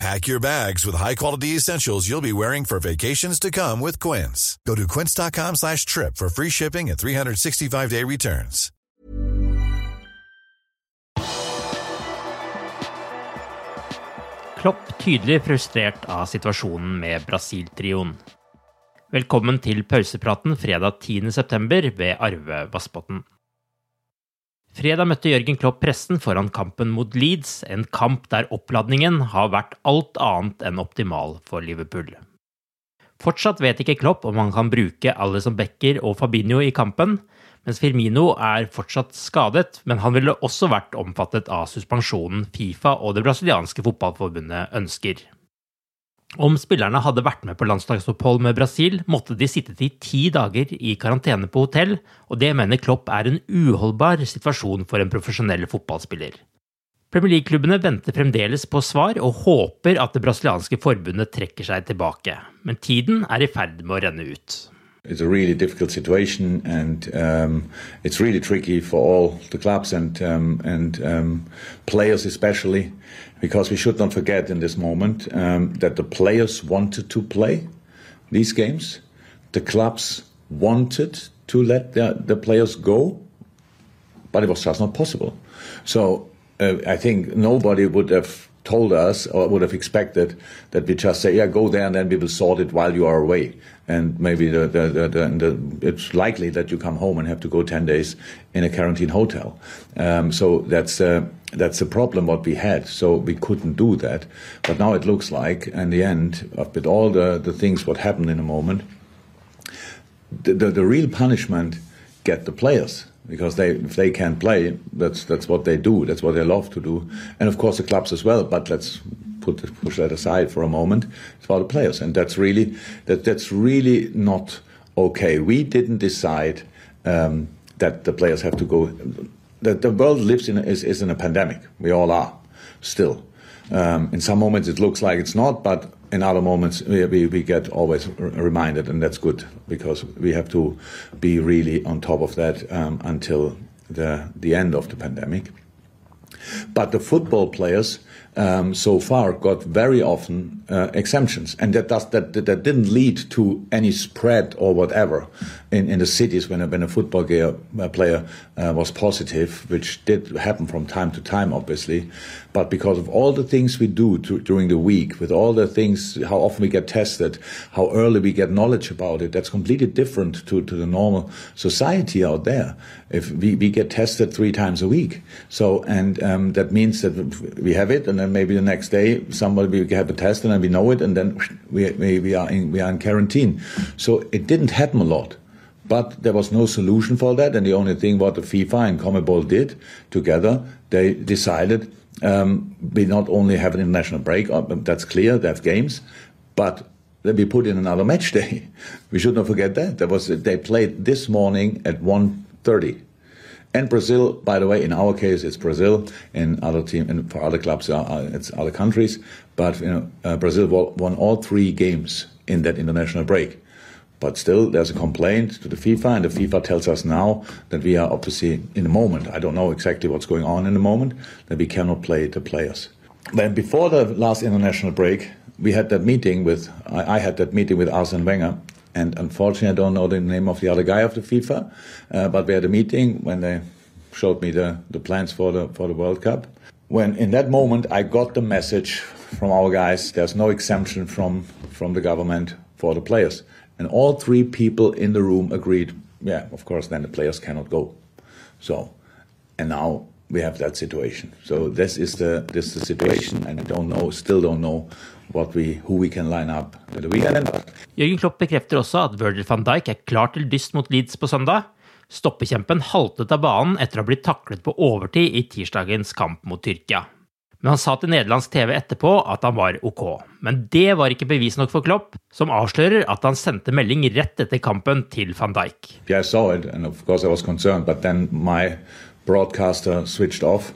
Pack your bags with high-quality essentials you'll be wearing for vacations to come with Quince. Go to quince.com slash trip for free shipping and 365-day returns. Klopp tydelig frustrert av situasjonen med Brasil-trioen. Velkommen til pausepraten fredag 10.9. ved Arve Vassbotn. Fredag møtte Jørgen Klopp pressen foran kampen mot Leeds, en kamp der oppladningen har vært alt annet enn optimal for Liverpool. Fortsatt vet ikke Klopp om han kan bruke Alison Becker og Fabinho i kampen, mens Firmino er fortsatt skadet, men han ville også vært omfattet av suspensjonen Fifa og det brasilianske fotballforbundet ønsker. Om spillerne hadde vært med på landslagsopphold med Brasil, måtte de sitte i ti dager i karantene på hotell, og det mener Klopp er en uholdbar situasjon for en profesjonell fotballspiller. Premier League-klubbene venter fremdeles på svar og håper at det brasilianske forbundet trekker seg tilbake, men tiden er i ferd med å renne ut. It's a really difficult situation, and um, it's really tricky for all the clubs and um, and um, players especially, because we should not forget in this moment um, that the players wanted to play these games, the clubs wanted to let the, the players go, but it was just not possible. So uh, I think nobody would have told us or would have expected that we just say, yeah, go there and then we will sort it while you are away. And maybe the, the, the, the it's likely that you come home and have to go 10 days in a quarantine hotel. Um, so that's, uh, that's a problem what we had. So we couldn't do that. But now it looks like, in the end, with all the, the things what happened in a moment, the, the, the real punishment get the players because they if they can't play, that's that's what they do. That's what they love to do, and of course the clubs as well. But let's put push that aside for a moment. It's about the players, and that's really that that's really not okay. We didn't decide um, that the players have to go. That the world lives in is is in a pandemic. We all are still. Um, in some moments it looks like it's not, but in other moments we, we, we, get always reminded, and that's good because we have to be really on top of that um, until the the end of the pandemic. But the football players um, so far got very often uh, exemptions, and that, does, that that didn't lead to any spread or whatever in, in the cities when a, when a football gear, uh, player uh, was positive, which did happen from time to time, obviously. But because of all the things we do to, during the week, with all the things, how often we get tested, how early we get knowledge about it, that's completely different to, to the normal society out there. If we, we get tested three times a week, so and um, that means that we have it, and then maybe the next day somebody we have a test and then we know it, and then we, we, we are in, we are in quarantine. So it didn't happen a lot. But there was no solution for that, and the only thing what the FIFA and CONMEBOL did together, they decided um, we not only have an international break, uh, that's clear, they have games, but let me put in another match day. We should not forget that. There was they played this morning at 1.30. And Brazil, by the way, in our case, it's Brazil. In other team, and for other clubs, uh, uh, it's other countries. But you know, uh, Brazil won all three games in that international break. But still, there's a complaint to the FIFA, and the FIFA tells us now that we are obviously in the moment. I don't know exactly what's going on in the moment, that we cannot play the players. Then before the last international break, we had that meeting with, I, I had that meeting with Arsene Wenger, and unfortunately, I don't know the name of the other guy of the FIFA, uh, but we had a meeting when they showed me the, the plans for the for the World Cup. When in that moment I got the message from our guys, there's no exemption from from the government for the players, and all three people in the room agreed. Yeah, of course, then the players cannot go. So, and now we have that situation. So this is the this is the situation, and I don't know, still don't know what we who we can line up the weekend. Jørgen Klopp bekrefter også at Virgil van Dijk er klar til dyst mot Leeds på søndag. Stoppekjempen haltet av banen etter å ha blitt taklet på overtid i tirsdagens kamp mot Tyrkia. Men han sa til nederlandsk TV etterpå at han var ok. Men det var ikke bevis nok for Klopp, som avslører at han sendte melding rett etter kampen til van Dijk. Yeah, I saw it, and of course I was concerned, but then my broadcaster switched off.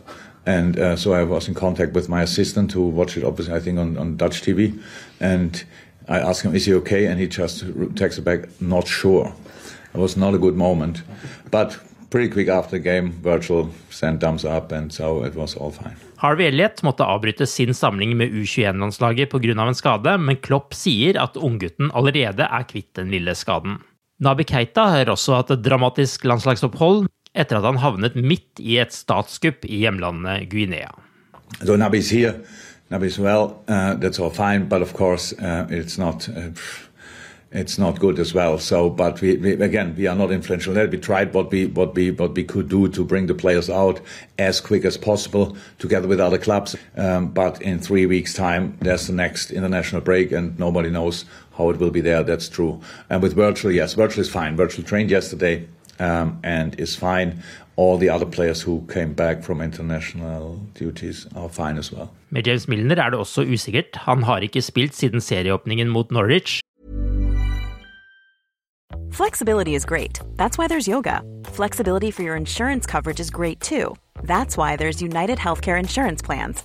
And uh, so I was in contact with my assistant who watched it, obviously, I think, on, on Dutch TV. And I asked him, is he okay? And he just texted back, not sure. It was not a good moment. But pretty quick after the game, Virtual sent thumbs up, and so it was all fine. Harvey Elliot måtte avbryte sin samling med U21-landslaget pga. en skade, men Klopp sier at unggutten allerede er kvitt den lille skaden. Nabi Keita har også hatt et dramatisk landslagsopphold etter at han havnet midt i et statskupp i hjemlandet Guinea. So Naby's here, Naby's well, uh, that's all fine, but of course uh, it's not. Uh, it's not good as well. So, but we, we, again, we are not influential there. We tried what we what we what we could do to bring the players out as quick as possible, together with other clubs. Um, but in three weeks' time, there's the next international break, and nobody knows how it will be there. That's true. And with Virgil, yes, Virgil is fine. Virgil trained yesterday um, and is fine. All the other players who came back from international duties are fine as well. Med James Milner er det også usikkert. Han har ikke spilt siden serieåpningen mot Norwich. Flexibility is great. That's why there's yoga. Flexibility for your insurance coverage is great too. That's why there's United Healthcare Insurance Plans.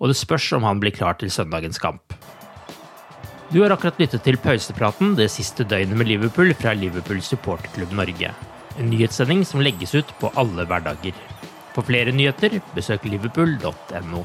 Og det spørs om han blir klar til søndagens kamp. Du har akkurat lyttet til pausepraten det siste døgnet med Liverpool fra Liverpool supporterklubb Norge. En nyhetssending som legges ut på alle hverdager. For flere nyheter, besøk liverpool.no.